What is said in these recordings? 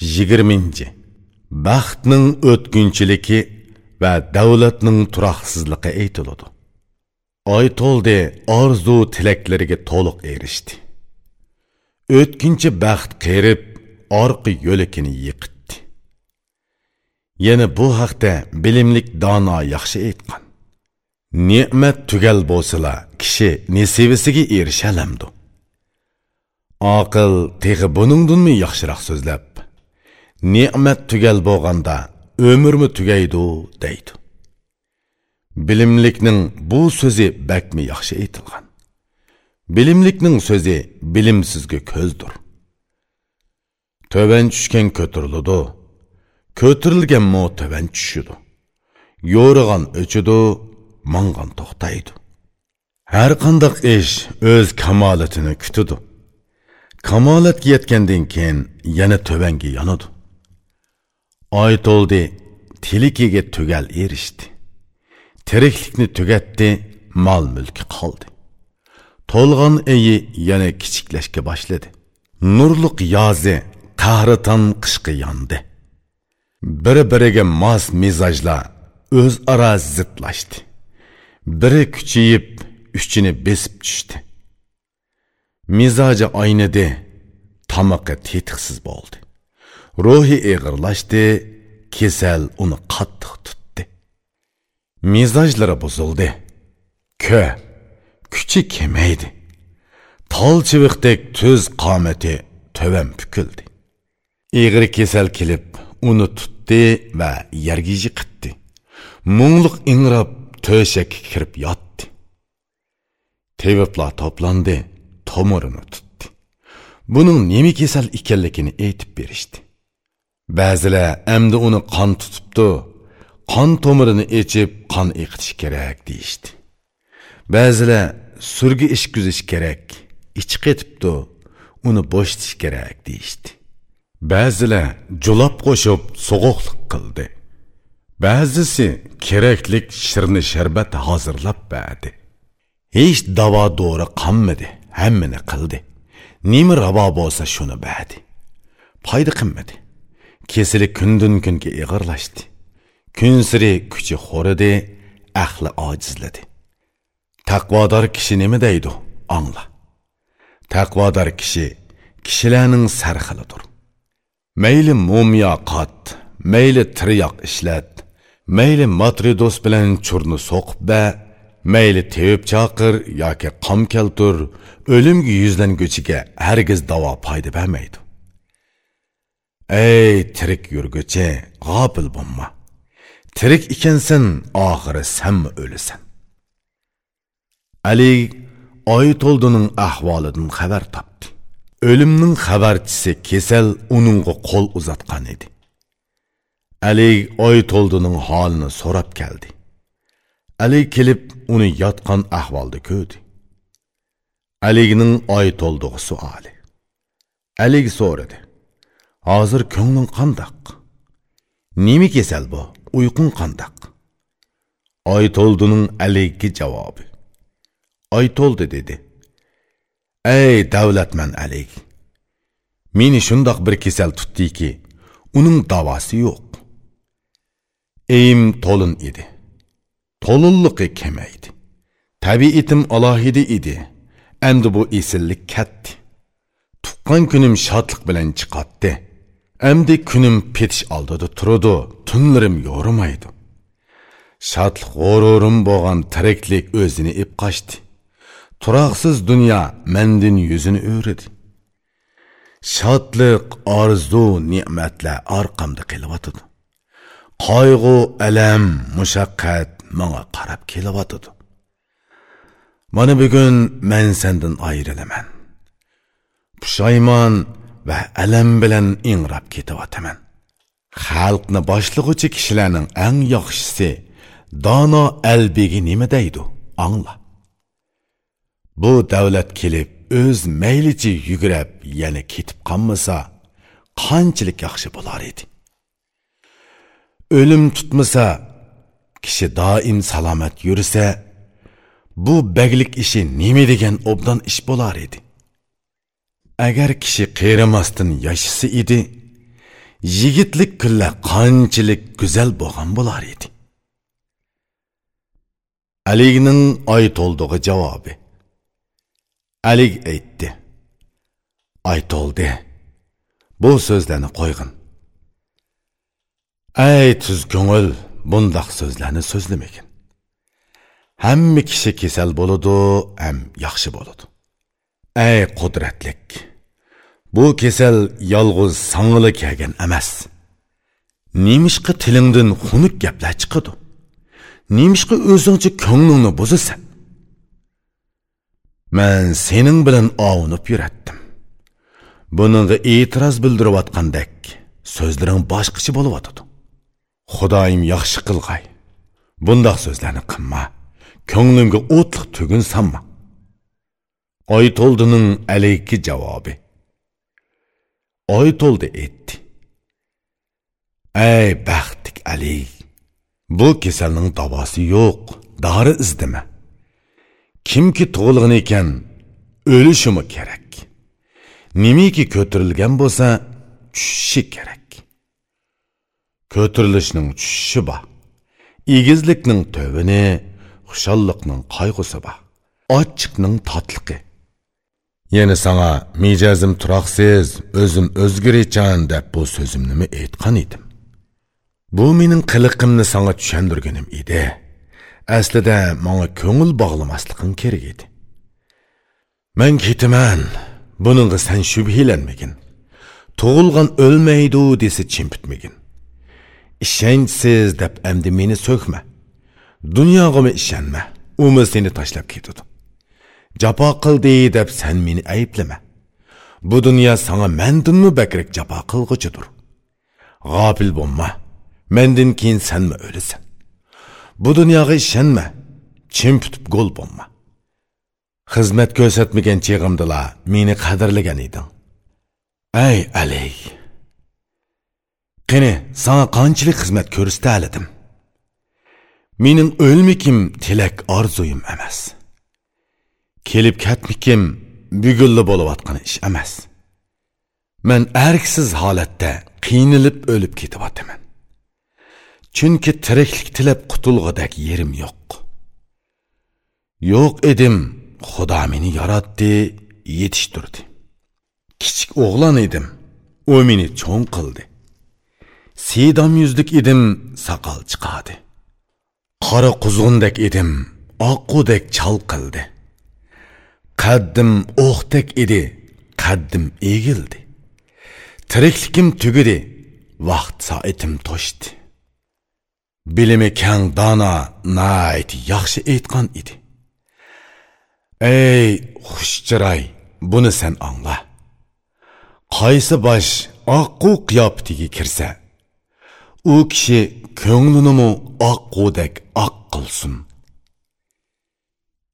yigirmanchi. Baxtning o'tgunchiligi va davlatning turoqsizligi aytiladi. Oy to'ldi orzu tilaklariga to'liq erishdi. O'tkinchi baxt qerib orqa yo'likini yiqitdi. Yana bu haqda bilimlik dono yaxshi aytgan. Ne'mat tugal bo'lsala kishi nesivisiga erishalamdi. Aql teg'i buningdinmi yaxshiroq so'zlab? Ne'mat tugal bo'lganda umrmi tugaydi deydi. Bilimlikning bu so'zi bakmi yaxshi aytilgan. Bilimlikning so'zi bilimsizga ko'zdir töven tushgan ko'tariladi ko'tirilgan mo tovan tushidi. Yo'rig'an o'chidi mangan to'xtaydi. Har qandoq ish o'z kamolatini kutidi kamolatga yetgandan keyin yana tövanga yonadi. айтолды тилекеге түгел erişdi. Тирiklikni түгетdi, mal mülki kaldı. Толған eyi yana kichikleşke başladı. Nurluk yazı kahratan kışkı yandı. Bir-biriga mos mizajlar o'zaro zidlashdi biri kuchayib uchini besib tushdi mizoji aynidi tomoqi tetiqsiz bo'ldi ruhi ig'irlashdi kasal uni qattiq tutdi mizojlari buzildi ko kuchi kemaydi tol chiviqdek tuz qomati töven pukildi ig'ir kasal kelib uni tutdi va yerga yiqitdi mungliq ingrab to'shakka kirib yotdi teviblar to'plandi tomirini tutdi buning nima kasal ekanligini aytib berishdi ba'zilar amdi uni qon tutibdi. Qon tomirini echib qon eqitish kerak deyishdi. Ba'zilar surgi ishkuzish kerak ichi qetibdi uni bo'shitish kerak deyishdi. Ba'zilar julab qo'shib so'g'uqliq qildi. Ba'zisi keraklik shirni sharbat hozirlab berdi hech davo do'ri qolmadi hammani qildi. Nima ravo bo'lsa shuni berdi foyda qilmadi. Kesili kundan kunga ig'irlashdi. Kun siri kuchi xo'ridi ahli ojizladi. Taqvodor kishi nima deydi? Angla taqvodor kishi kishilarning sarxilidir. Mayli mo'miyo qot mayli tiryoq ishlat mayli matridos bilan churni so'qib ba mayli tevib chaqir yoki qom keltur o'limga yuzlanguchiga hargiz davo foyda bermaydi. Ey tirik yurguchi g'ofil bo'lma. Tirik ekansan oxiri sanmi o'lasan ali oy to'ldining ahvolidan xabar topdi. O'limning xabarchisi kesal uningga qo'l uzatgan edi. Ali oy to'ldining holini so'rab keldi. Ali kelib uni yotgan ahvolda ko'rdi. Alining oy to'ldig'i suoli. Ali so'radi. Hozir ko'ngling qandoq? Nima kasal bu? Uyqung qandoq? Oy to'ldining alayki javobi. Oy to'ldi dedi. Ey davlatman alik meni shundoq bir kasal tutdiki uning davosi yo'q. Eyim to'lin edi. To'linliqi kemaydi tabiitim alohida edi. Endi bu esillik katdi tuqqan kunim shodlik bilan chiqatdi endi kunim petish oldida turadi tunlarim yo'rimaydi shodlik g'ururim bo'lgan tiriklik o'zini ip qochdi turoqsiz dunyo mendin yuzini o'ridi shodlik orzu ne'matlar orqamda qilyotidi qayg'u alam mushaqqat manga qarab kelyotidi mana bugun men sendan ayrilaman pushaymon va alam bilan ingrab ketyapman xalqni boshlig'uvchi kishilarning eng yaxshisi dono albegi nima deydi? Angla. Bu davlat kelib o'z maylicha yugurab yana ketib qolmasa qanchalik yaxshi bo'lar edi? O'lim tutmasa kishi doim salomat yursa bu baglik ishi nima degan obdan ish bo'lar edi? Agar kishi qerimasdan yashasa edi yigitlik kunlar qanchalik go'zal bo'lgan bo'lar edi? Aligning oy to'ldig'i javobi. Alik aytdi. Oy to'ldi. Bu so'zlarni qo'yg'in. Ay tuz ko'ngil bundoq so'zlarni so'zlamagin. Hamma kishi kasal bo'ladi ham yaxshi bo'ladi. Ey qudratlik bu kasal yolg'iz sang'ili kelgan emas. Nemishqa tilingdan xunuk gaplar chiqadi. Nemishqa o'zingcha ko'nglingni buzasan man sening bilan ovunib yuratdim. Buningga e'tiroz bildirayotgandek so'zlaring boshqacha bo'lyotidi xudoyim yaxshi qilg'ay. Bundoq so'zlarni qilma ko'nglimga o'tliq tugun sanma. Oy to'ldining alayki javobi oy to'ldi aytdi ey baxtlik ali bu kasalning davosi yo'q dori izdima kimki tug'ilgan ekan o'lishimi kerak nimiki ko'tarilgan bo'lsa tushishi kerak ko'tarilishning tushishi bor egizlikning tövini xushalliqning qayg'usi bor ochiqning totliqi yana sanga mijozim turoqsiz o'zim o'zgarichan deb bu so'zimni aytgan edim? Bu mening qiliqimni sanga tushundirganim edi. Aslida manga ko'ngil bog'lamasliging kerak edi. Man ketaman buningga san shubhilanmagin. Tug'ilgan o'lmaydi desa chimpitmagin. Ishonchsiz deb endi meni so'kma. Dunyog'imi ishonma? Umi seni tashlab ketadi. Jafo qildi deb san meni ayblama. Bu dunyo sanga mandinmi bakrak jafo qilg'uchidir g'ofil bo'lma. Mendan keyin sanmi o'lasan bu dunyoga ishonma. Чим пүтіп go'l bo'lma. Xizmat ko'rsatmagan chig'imdila meni qadrlagan eding. Ay aley qani sana qanchalik xizmat ko'rsata olidim mening o'lmikim tilak orzuyim emas. Kelib ketmikim bugunli bo'layotgan ish emas. Man arksiz holatda qiynalib o'lib ketyapman chunki tiriklik tilab qutulg'udak yerim yo'q. Yo'q edim xudo meni yaratdi yetishtirdi. Kichik o'g'lon edim u meni cho'ng qildi. Siydam yuzlik edim soqol chiqadi. Qora quzg'undek edim oqqudek chal qildi. Qaddim o'qdek edi qaddim egildi. Tiriklikim tugidi vaqt soatim to'shdi. Bilimi kang dono nayt yaxshi aytgan edi. Ey xushchiroy buni sen angla qaysi bosh oqqu qiyofatiga kirsa u kishi ko'nglinimi oqqudek oq qilsin.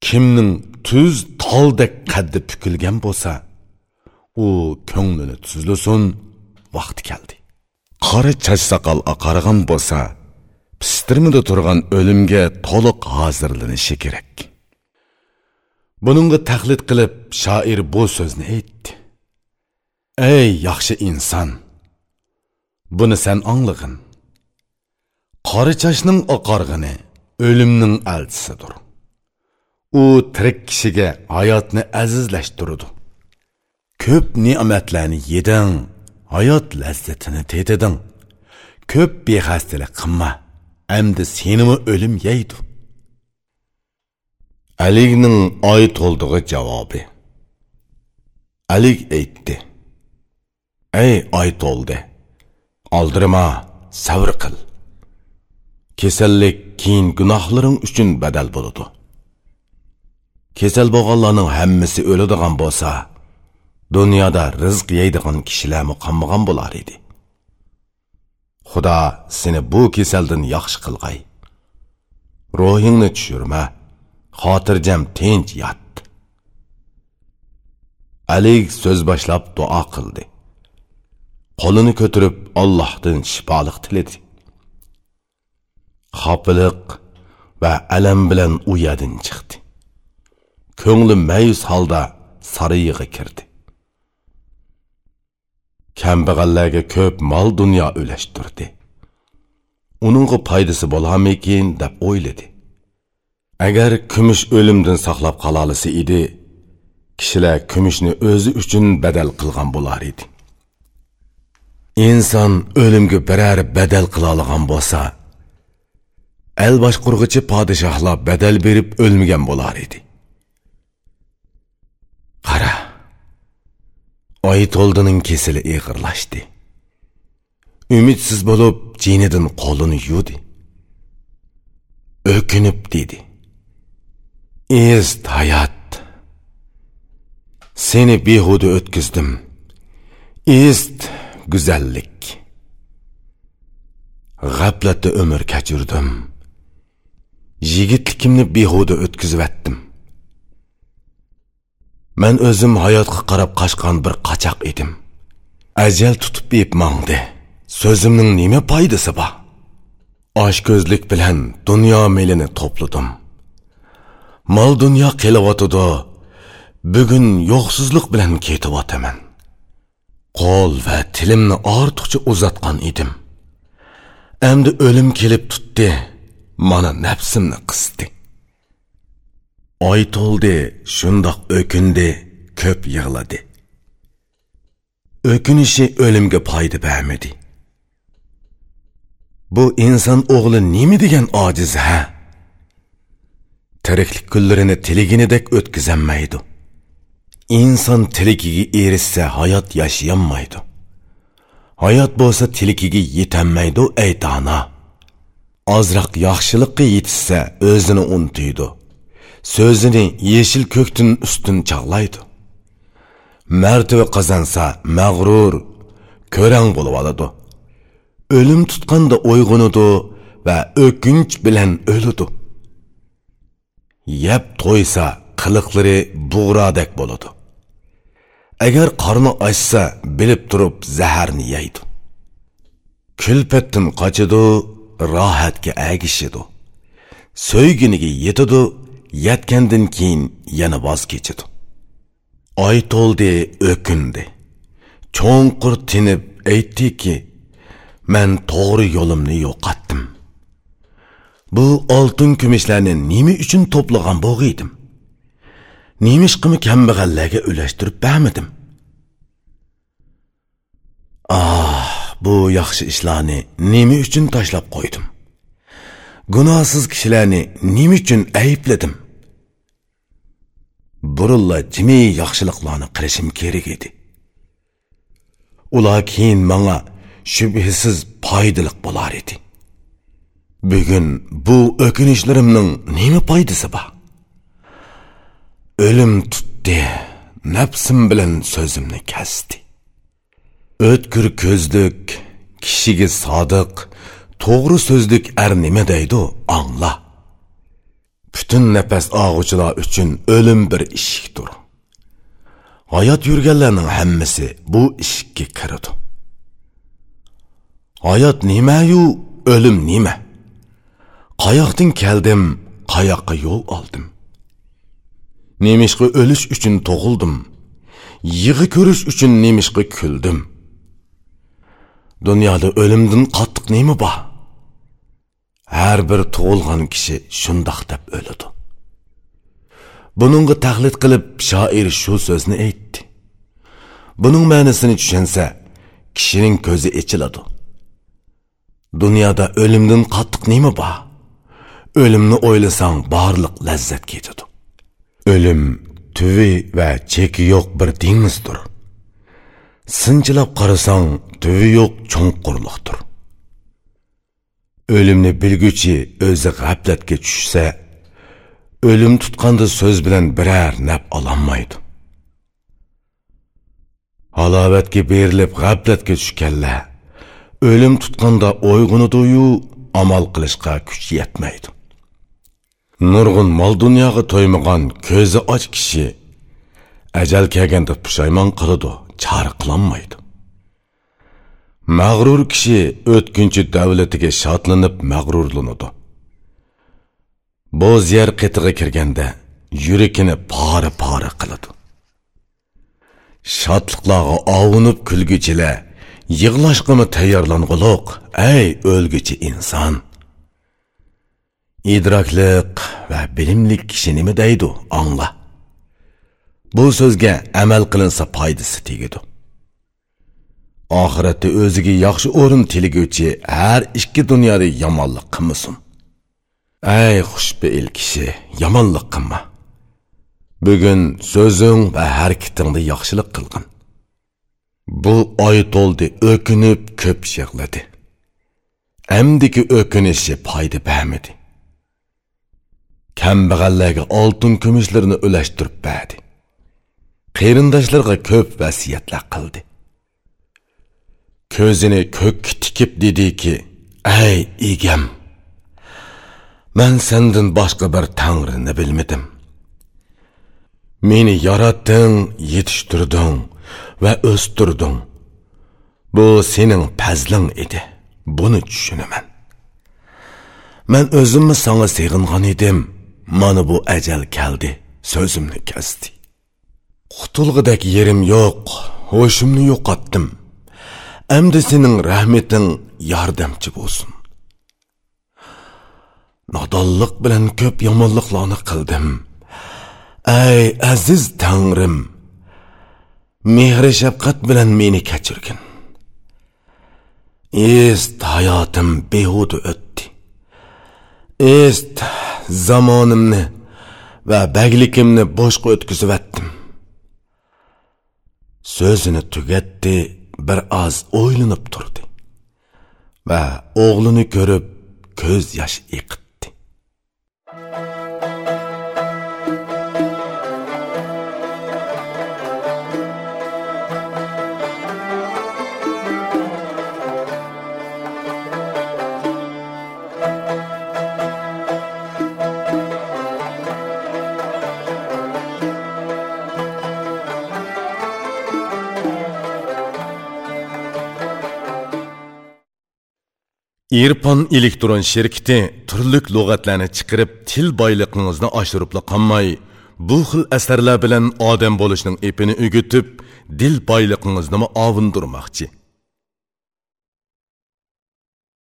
Kimning tuz toldek qaddi pukilgan bo'lsa u ko'nglini tuzlasin vaqti keldi. Qora chach soqol oqargan bo'lsa pistirmida turgan o'limga to'liq hozirlanishi kerak. Buningga taqlid qilib shoir bu so'zni aytdi. Ey yaxshi inson buni sen anglag'in. Qora chashning oqarg'ini o'limning elchisidir u tirik kishiga hayotni azizlashtirdi. Ko'p ne'matlarni yeding hayot lazzatini tetiding ko'p bexastalik qilma endi senimi o'lim yeydi. Alikning oy to'ldig'i javobi. Alik aytdi. Ey oy to'ldi oldirma sabr qil. Kasallik keyin gunohlaring uchun badal bo'ladi. Kesal bo'lganlarning hammasi o'ladigan bo'lsa dunyoda rizq yeydigan kishilarmi qolmagan bo'lar edi xudo seni bu kasaldan yaxshi qilg'ay. Ruhingni tushirma xotirjam tinch yot alik so'z boshlab duo qildi. Qo'lini ko'tarib ollohdan shifoliq tiladi. Xofiliq va alam bilan u chiqdi. Ko'ngli mayus holda sarayiga kirdi. Kambag'allarga ko'p mol dunyo ulashtirdi uningga foydasi bo'larmikin deb o'yladi. Agar kumush o'limdan saqlab qololisi edi kishilar kumushni o'zi uchun badal qilgan bo'lar edi. Inson o'limga biror badal qila olgan bo'lsa el boshqurg'ichi podshohlar badal berib o'lmagan bo'lar edi. Oy to'ldining kesili ig'irlashdi umidsiz bo'lib jinidan qo'lini yuvdi. O'kinib dedi. Ist hayot seni behuda o'tkazdim. Est go'zallik. G'aflatda umr kechirdim. Yigitligimni behuda o'tkazivatdim man o'zim hayotga qarab qochgan bir qochoq edim. Ajal tutib ep mangdi so'zimning nima foydasi bor? Oshko'zlik bilan dunyo melini to'pladim. Mol dunyo qilyotidi bugun yo'qsizlik bilan ketyapman qo'l va tilimni ortiqcha uzatgan edim. Endi o'lim kelib tutdi. Mana nafsimni qisdi. Oy to'ldi shundoq o'kindi ko'p yig'ladi. O'kinishi o'limga foyda bermadi. Bu inson o'g'li nima degan ojiz ha? Tiriklik kunlarini tiliginidek o'tkazolmaydi. Inson tilikiga erishsa hayot yashayolmaydi hayot bo'lsa tilikiga yetolmaydi ey dono ozroq yaxshilikqa yetishsa o'zini unutiydi so'zini yeshil ko'ktin ustun chog'laydi martaba qozonsa mag'rur ko'rang bo'lib oladi o'lim tutqanda uyg'unidi va o'kinch bilan o'lidi yeb to'ysa qiliqlari bug'rodek bo'ladi agar qorni ochsa bilib turib zaharni yeydi kulfatdan qochidi rohatga agishidi so'yginiga yetidi yatgandan keyin yana voz kechidi oy to'ldi o'kindi. Cho'nqur tinib aytdiki man to'g'ri yo'limni yo'qotdim. Bu oltin kumushlarni nima uchun to'plagan bo'g'iydim? Nemishqimi kambag'allarga ulashtirib bamidim ah bu yaxshi ishlarni nima uchun tashlab qo'ydim? Gunohsiz kishilarni nima uchun aybladim? Burunla jimi yaxshiliklarni qilishim kerak edi. Ular keyin manga shubhisiz foydaliq bo'lar edi. Bugun bu o'kinishlarimning nima foydasi bor? O'lim tutdi nafsim bilan so'zimni kasdi o'tkir ko'zlik kishiga sodiq to'g'ri so'zlik ar nima deydi angla butun nafas og'uvchilar uchun o'lim bir eshikdir hayot yurganlarning hammasi bu eshikka kiradi hayot nimayu o'lim nima qayoqdan keldim qayoqqa yo'l oldim nemishqa o'lish uchun tug'ildim yig'i ko'rish uchun nemishqa kuldim dunyoda o'limdan qattiq nima har bir tug'ilgan kishi shundoq deb o'ladi. Buningga taqlid qilib shoir shu so'zni aytdi. Buning ma'nosini tushunsa kishining ko'zi ichiladi dunyoda o'limdan qattiq nima bor? O'limni o'ylasang borliq lazzat ketadi. O'lim tuvi va cheki yo'q bir dengizdir. Sinchilab qarasang tuvi yo'q cho'nqurliqdir. O'limni bilguchi o'zi g'aflatga tushsa o'lim tutqanda so'z bilan biror naf ololmaydi halovatga berilib g'aflatga tushganlar o'lim tutqanda uyg'unidiyu amal qilishga kuch yetmaydi. Nurg'un mol dunyoga to'ymagan ko'zi och kishi ajal kelganda pushaymon qiladi chora qilolmaydi mag'rur kishi o'tkinchi davlatiga shodlanib mag'rurlanadi. Bo'z yer qitig'i kirganda yuragini pora pora qiladi. Shodliqlarga ovunib kulguchilar yig'lashqimi tayyorlang'uliq ey o'lguchi inson! Idrokliq va bilimli kishi nima deydi angla bu so'zga amal qilinsa foydasi tegadi. Oxiratda o'ziga yaxshi o'rin tilguvchi har ikki dunyoda yomonlik qilmasin. Ay xushbeil kishi yomonlik qilma. Bugun so'zing va harakatingda yaxshilik qilgin. Bu oy to'ldi o'kinib ko'p yig'ladi amdiki o'kinishi foyda bermadi kambag'allarga oltin kumushlarni ulashtirib berdi qarindoshlarga ko'p vasiyatlar qildi. Ko'zini ko'kka tikib dediki ay egam man sendan boshqa bir tangrini bilmadim. Meni yaratding yetishtirding va o'stirding bu sening pazling edi. Buni tushunaman. Man o'zimni sanga sig'ingan edim. Mana bu ajal keldi so'zimni kesdi. Qutulg'idek yerim yo'q ho'shimni yo'qotdim. Endi sening rahmeting yordamchi bo'lsin nodonlik bilan ko'p yomonliklarni qildim ey aziz tangrim mehri shafqat bilan meni kechirgin est hayotim behuda o'tdi est zamonimni va baglikimni bo'shqa o'tkazivatdim so'zini tugatdi bir oz o'ylanib turdi. Va o'g'lini ko'rib ko'z yosh iqitdi Irpon elektron şirketi turlik lug'atlarni chiqarib til boyligingizni oshiribla qolmay, bu xil asarlar bilan odam bo'lishning epini дил dil boyligingizni ovundirmoqchi.